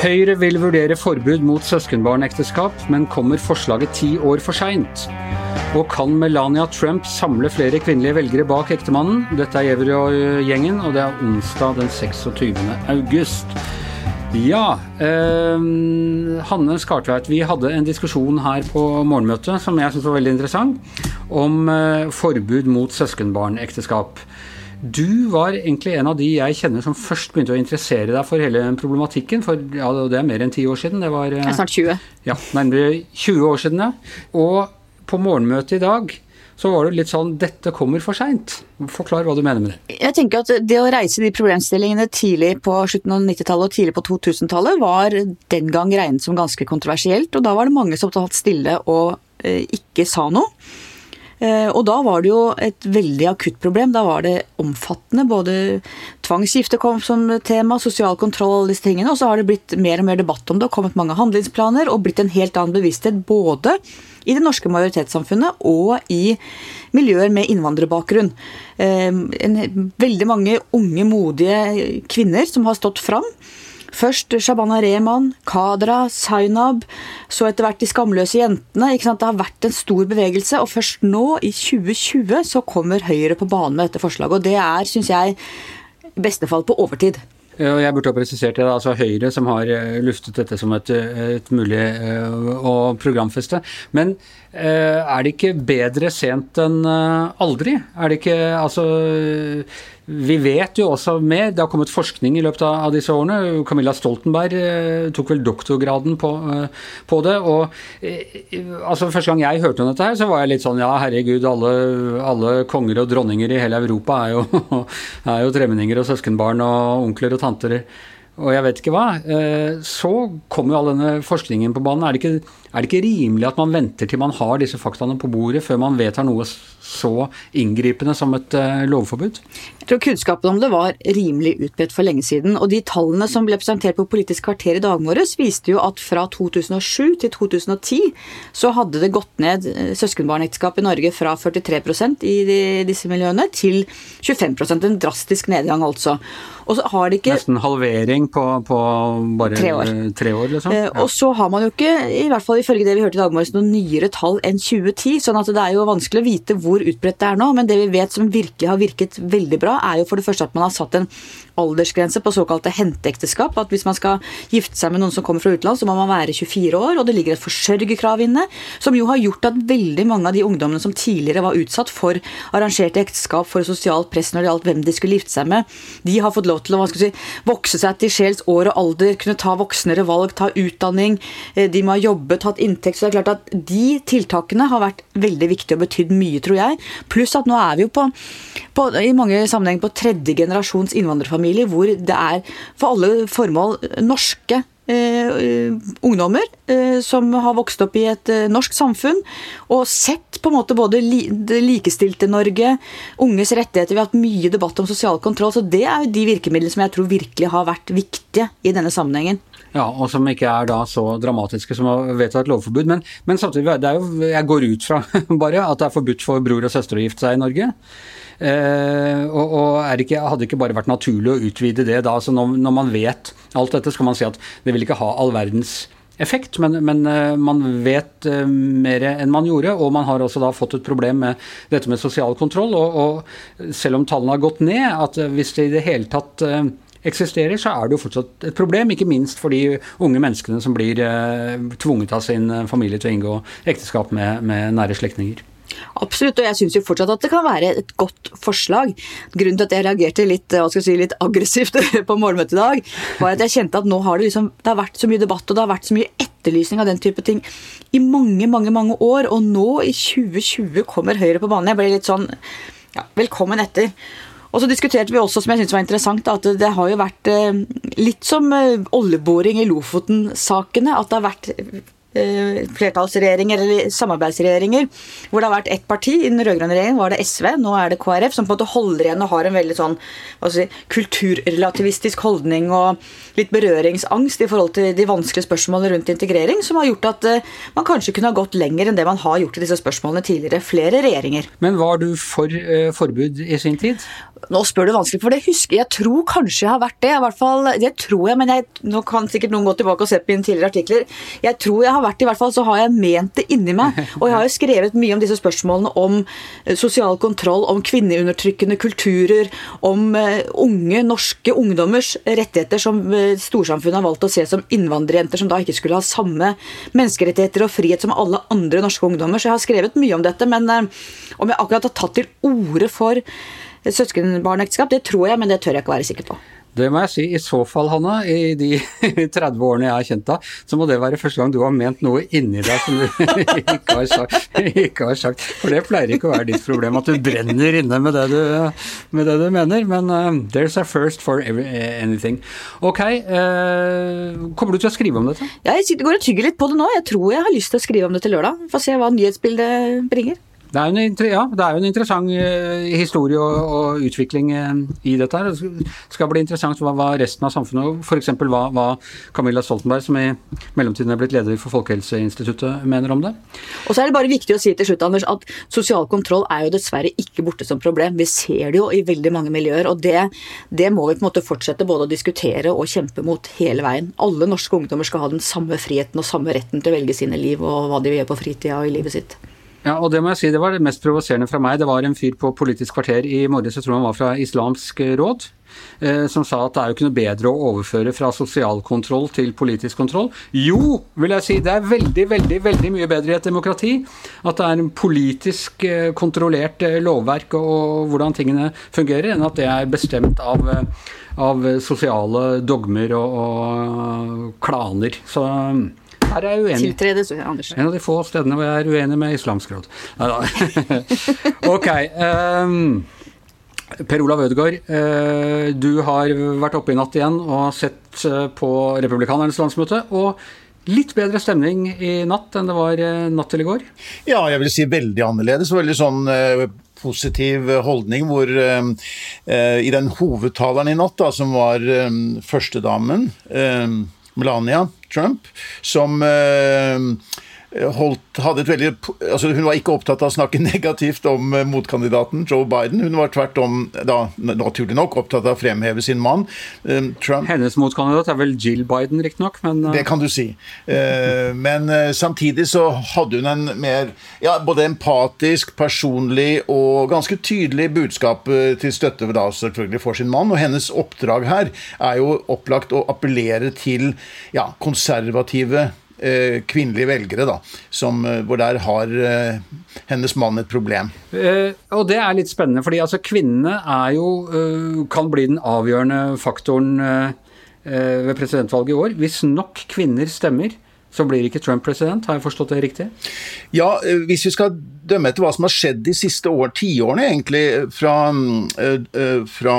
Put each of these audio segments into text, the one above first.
Høyre vil vurdere forbud mot søskenbarnekteskap, men kommer forslaget ti år for seint? Og kan Melania Trump samle flere kvinnelige velgere bak ektemannen? Dette er Gjevrøy-gjengen, og det er onsdag den 26. august. Ja, eh, Hanne Skartveit, vi hadde en diskusjon her på morgenmøtet som jeg syns var veldig interessant, om eh, forbud mot søskenbarnekteskap. Du var egentlig en av de jeg kjenner som først begynte å interessere deg for hele problematikken. For ja, det er mer enn ti år siden. Det var Det snart 20. ja, nærmere 20 år siden, ja. Og på morgenmøtet i dag så var det litt sånn Dette kommer for seint. Forklar hva du mener med det. Jeg tenker at Det å reise de problemstillingene tidlig på slutten av 90-tallet og tidlig på 2000-tallet var den gang regnet som ganske kontroversielt. og Da var det mange som tatt stille og eh, ikke sa noe. Eh, og da var det jo et veldig akutt problem. Da var det omfattende. Både tvangsgifte kom som tema, sosial kontroll og disse tingene. Og så har det blitt mer og mer debatt om det, og kommet mange handlingsplaner og blitt en helt annen bevissthet både i det norske majoritetssamfunnet og i miljøer med innvandrerbakgrunn. Eh, veldig mange unge, modige kvinner som har stått fram. Først Shabana Rehman, Kadra, Zainab, så etter hvert De skamløse jentene. Det har vært en stor bevegelse, og først nå, i 2020, så kommer Høyre på banen med dette forslaget. Og det er, syns jeg, i beste fall på overtid. Jeg burde ha presisert det. altså Høyre som har eh, luftet dette som et, et mulig eh, å programfeste. Men eh, er det ikke bedre sent enn eh, aldri? Er det ikke Altså vi vet jo også mer, det har kommet forskning i løpet av disse årene. Camilla Stoltenberg eh, tok vel doktorgraden på, eh, på det. og eh, altså Første gang jeg hørte om dette, her, så var jeg litt sånn ja, herregud, alle, alle konger og dronninger i hele Europa er jo, er jo tremenninger og søskenbarn og onkler og tanter og jeg vet ikke hva. Så kommer jo all denne forskningen på banen. Er det, ikke, er det ikke rimelig at man venter til man har disse faktaene på bordet, før man vedtar noe så inngripende som et lovforbud? Jeg tror kunnskapen om det var rimelig utbredt for lenge siden. Og de tallene som ble presentert på Politisk kvarter i dag morges, viste jo at fra 2007 til 2010 så hadde det gått ned søskenbarnekteskap i Norge fra 43% i disse miljøene til 25% En drastisk nedgang, altså. Og så har det ikke Nesten halvering på, på bare tre år. Tre år liksom. ja. Og så har man jo ikke, i hvert fall ifølge det vi hørte i dag morges, noen nyere tall enn 2010. sånn at det er jo vanskelig å vite hvor utbredt det er nå. Men det vi vet som virkelig har virket veldig bra, er jo for det første at man har satt en aldersgrense på såkalte henteekteskap. At hvis man skal gifte seg med noen som kommer fra utlandet, så må man være 24 år. Og det ligger et forsørgerkrav inne, som jo har gjort at veldig mange av de ungdommene som tidligere var utsatt for arrangerte ekteskap, for sosialt press når det gjaldt hvem de skulle gifte seg med, de har fått lov til å si, vokse seg til sjels år og alder, kunne ta voksnere valg, ta utdanning. De må ha jobbet, hatt inntekt. Så det er klart at de tiltakene har vært veldig viktige og betydd mye, tror jeg. Pluss at nå er vi jo på, på i mange sammenhenger på tredje generasjons innvandrerfamilie, hvor det er for alle formål norske Uh, ungdommer uh, som har vokst opp i et uh, norsk samfunn og sett på en måte både li det likestilte Norge, unges rettigheter Vi har hatt mye debatt om sosial kontroll, så det er jo de virkemidlene som jeg tror virkelig har vært viktige i denne sammenhengen. Ja, og som ikke er da så dramatiske som å vedta et lovforbud. Men, men samtidig, jo, jeg går ut fra bare at det er forbudt for bror og søster å gifte seg i Norge. Eh, og, og ikke, hadde ikke bare vært naturlig å utvide det da? så når, når, man vet alt dette, skal man si at det vil ikke ha all verdens effekt, men, men uh, man vet uh, mer enn man gjorde. Og man har også da fått et problem med dette med sosial kontroll. Og, og selv om tallene har gått ned, at hvis det i det hele tatt eksisterer, så er det jo fortsatt et problem. Ikke minst for de unge menneskene som blir tvunget av sin familie til å inngå ekteskap med, med nære slektninger. Absolutt, og jeg syns fortsatt at det kan være et godt forslag. Grunnen til at jeg reagerte litt, hva skal jeg si, litt aggressivt på morgenmøtet i dag, var at jeg kjente at nå har det liksom Det har vært så mye debatt, og det har vært så mye etterlysning av den type ting i mange, mange, mange år, og nå i 2020 kommer Høyre på banen. Jeg ble litt sånn ja, velkommen etter. Og så diskuterte vi også, som jeg syntes var interessant, at det har jo vært litt som oljeboring i Lofoten-sakene. At det har vært flertallsregjeringer eller samarbeidsregjeringer hvor det har vært ett parti. I den rød-grønne regjeringen var det SV, nå er det KrF, som på en måte holder igjen og har en veldig sånn si, kulturrelativistisk holdning og litt berøringsangst i forhold til de vanskelige spørsmålene rundt integrering, som har gjort at man kanskje kunne ha gått lenger enn det man har gjort i disse spørsmålene tidligere. Flere regjeringer. Men var du for forbud i sin tid? Nå spør du vanskelig, for det husker jeg. tror kanskje jeg har vært det. I hvert fall, det tror jeg, men jeg, Nå kan sikkert noen gå tilbake og se på mine tidligere artikler. Jeg tror jeg har vært det, i hvert fall så har jeg ment det inni meg. Og jeg har jo skrevet mye om disse spørsmålene om eh, sosial kontroll, om kvinneundertrykkende kulturer, om uh, unge norske ungdommers rettigheter som uh, storsamfunnet har valgt å se som innvandrerjenter, som da ikke skulle ha samme menneskerettigheter og frihet som alle andre norske ungdommer. Så jeg har skrevet mye om dette, men om jeg akkurat har tatt til orde for søskenbarnekteskap, det tror jeg, men det tør jeg ikke være sikker på. Det må jeg si. I så fall, Hanne, i de 30 årene jeg har kjent deg, så må det være første gang du har ment noe inni deg som du ikke har, sagt, ikke har sagt. For det pleier ikke å være ditt problem at du brenner inne med det du, med det du mener. Men uh, there's a first for every, anything. Ok, uh, kommer du til å skrive om dette? Ja, jeg går og tygger litt på det nå. Jeg tror jeg har lyst til å skrive om det til lørdag. Få se hva nyhetsbildet bringer. Det er, en, ja, det er jo en interessant uh, historie og, og utvikling uh, i dette. her. Det skal bli interessant hva, hva resten av samfunnet, f.eks. Hva, hva Camilla Stoltenberg, som i mellomtiden er blitt leder for Folkehelseinstituttet, mener om det. Og så er det bare viktig å si til slutt, Anders, at sosial kontroll er jo dessverre ikke borte som problem. Vi ser det jo i veldig mange miljøer, og det, det må vi på en måte fortsette både å diskutere og kjempe mot hele veien. Alle norske ungdommer skal ha den samme friheten og samme retten til å velge sine liv og hva de vil gjøre på fritida og i livet sitt. Ja, og det må jeg si, det var det mest provoserende fra meg. Det var en fyr på Politisk kvarter i morges, jeg tror han var fra Islamsk råd, eh, som sa at det er jo ikke noe bedre å overføre fra sosial kontroll til politisk kontroll. Jo, vil jeg si, det er veldig, veldig, veldig mye bedre i et demokrati at det er en politisk eh, kontrollert eh, lovverk og hvordan tingene fungerer, enn at det er bestemt av, av sosiale dogmer og, og klaner. Så her er jeg uenig. Tiltredes, Anders. En av de få stedene hvor jeg er uenig med Islamsk råd. ok. Um, per Olav Ødegaard, uh, du har vært oppe i natt igjen og sett uh, på Republikanernes landsmøte. og Litt bedre stemning i natt enn det var uh, natt til i går? Ja, jeg vil si veldig annerledes. Veldig sånn positiv holdning hvor i den hovedtaleren i natt, da, som var førstedamen Melania Trump, som eh, holdt, hadde et veldig altså Hun var ikke opptatt av å snakke negativt om eh, motkandidaten Joe Biden. Hun var tvert om, da, naturlig nok, opptatt av å fremheve sin mann, eh, Trump. Hennes motkandidat er vel Jill Biden, riktignok, men Det kan du si. Men samtidig så hadde hun en mer ja, både empatisk, personlig og ganske tydelig budskap til støtte da, selvfølgelig for sin mann. Og hennes oppdrag her er jo opplagt å appellere til ja, konservative eh, kvinnelige velgere, da, som, eh, hvor der har eh, hennes mann et problem. Eh, og det er litt spennende, fordi altså kvinnene er jo eh, kan bli den avgjørende faktoren eh, ved presidentvalget i år. Hvis nok kvinner stemmer, så blir ikke Trump president, har jeg forstått det riktig? Ja, eh, hvis vi skal dømme etter hva som har skjedd de siste år, tiårene egentlig, fra, eh, eh, fra,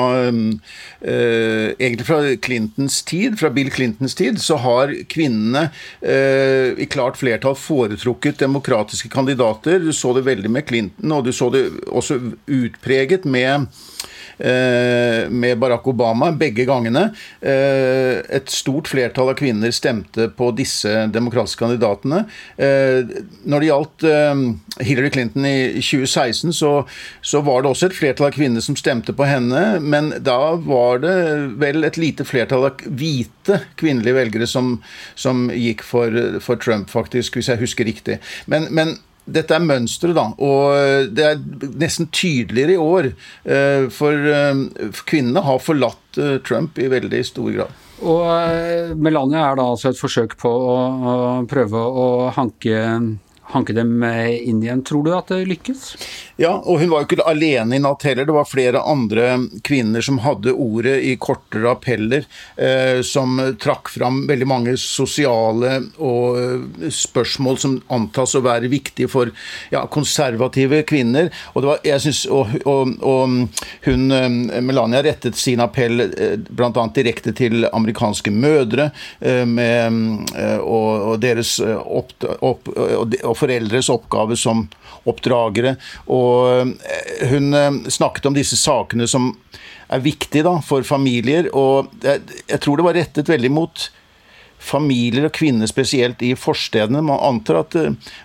egentlig fra Clintons tid, fra Bill Clintons tid, så har kvinnene i klart flertall foretrukket demokratiske kandidater. Du så det veldig med Clinton, og du så det også utpreget med Eh, med Barack Obama begge gangene. Eh, et stort flertall av kvinner stemte på disse demokratiske kandidatene. Eh, når det gjaldt Hillary Clinton i 2016, så, så var det også et flertall av kvinner som stemte på henne, men da var det vel et lite flertall av hvite kvinnelige velgere som, som gikk for, for, Trump, faktisk, hvis jeg husker riktig. Men, men dette er mønsteret, da. Og det er nesten tydeligere i år. Eh, for eh, kvinnene har forlatt eh, Trump i veldig stor grad. Og Melania er da altså et forsøk på å prøve å hanke hanke dem inn igjen. Tror du at det lykkes? Ja, og hun var jo ikke alene i natt heller. Det var flere andre kvinner som hadde ordet i kortere appeller, eh, som trakk fram veldig mange sosiale og eh, spørsmål som antas å være viktige for ja, konservative kvinner. Og, var, synes, og, og, og, hun, eh, Melania rettet sin appell eh, bl.a. direkte til amerikanske mødre eh, med, og, deres opp, opp, og foreldres oppgave som oppdragere. Og eh, hun eh, snakket om disse sakene som er viktige da, for familier. Og jeg, jeg tror det var rettet veldig mot familier og kvinner spesielt i forstedene. Man antar at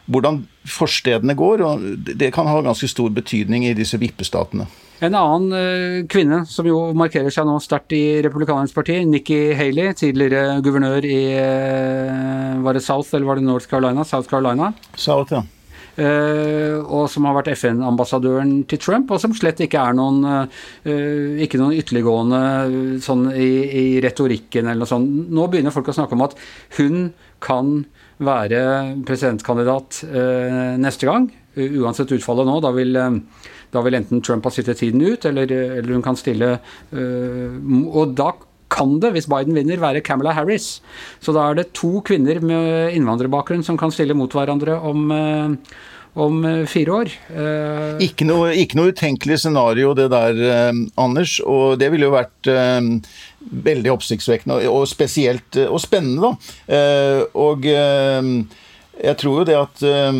hvordan forstedene går, det kan ha ganske stor betydning i disse vippestatene. En annen uh, kvinne som jo markerer seg nå sterkt i Republikanernes parti, Nikki Haley, tidligere guvernør i uh, Var det South eller var det North Carolina? South Carolina. South, ja. Uh, og som har vært FN-ambassadøren til Trump, og som slett ikke er noen uh, ikke noen ytterliggående sånn i, i, retorikken eller noe sånt. Nå begynner folk å snakke om at hun kan være presidentkandidat uh, neste gang, uansett utfallet nå. Da vil, da vil, enten Trump ha sittet tiden ut, eller, eller hun kan stille Og da kan det, hvis Biden vinner, være Camilla Harris. Så da er det to kvinner med innvandrerbakgrunn som kan stille mot hverandre om, eh, om eh, fire år. Eh, ikke noe, ikke noe, utenkelig scenario det der, Anders. Og det ville jo vært veldig oppsiktsvekkende og spesielt og spennende, da. og jeg tror jo det at Eh,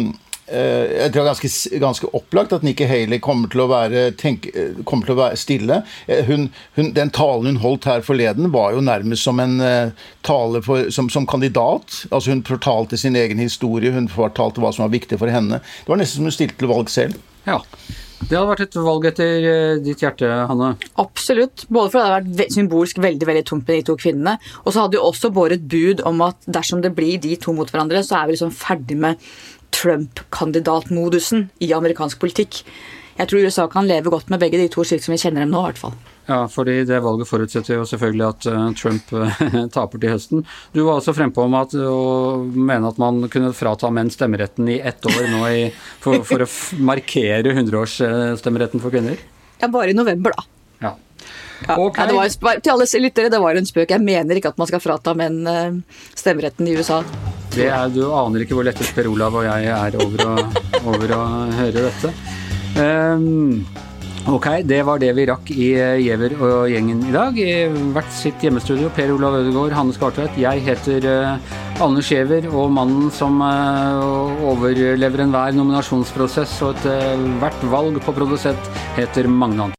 jeg tror det er ganske, ganske, opplagt at Nikki Haley kommer til å være, tenk, eh, kommer til å være stille. Eh, hun, hun, den talen hun holdt her forleden, var jo nærmest som en uh, tale for, som, som, kandidat. Altså Hun fortalte sin egen historie, hun fortalte hva som var viktig for henne. Det var nesten som hun stilte til valg selv. Ja. Det hadde vært et valg etter ditt hjerte, Hanne? Absolutt. Både fordi det hadde vært symbolsk veldig veldig tungt med de to kvinnene, og så hadde jo også båret bud om at dersom det blir de to mot hverandre, så er vi liksom ferdig med Trump-kandidatmodusen i amerikansk politikk. Jeg tror USA kan leve godt med begge de to, slik som vi kjenner dem nå, i hvert fall. Ja, fordi det valget forutsetter jo selvfølgelig at uh, Trump uh, taper til høsten. Du var også frempå om at, å mene at man kunne frata menn stemmeretten i ett år nå i, for, for, å markere 100-årsstemmeretten for kvinner? Ja, bare i november, da. Ja. Okay. ja, det var, til alle lyttere, det var en spøk. Jeg mener ikke at man skal frata menn uh, stemmeretten i USA. Er, du aner ikke hvor lettet Per Olav og jeg er over å, over å høre dette. Um, ok, det var det vi rakk i eh, Giæver og gjengen i dag. I hvert sitt hjemmestudio. Per Olav Ødegaard, Hanne Skartveit. Jeg heter uh, Anders Giæver, og mannen som uh, overlever enhver nominasjonsprosess og ethvert uh, valg på produsent, heter Magne Antonsen.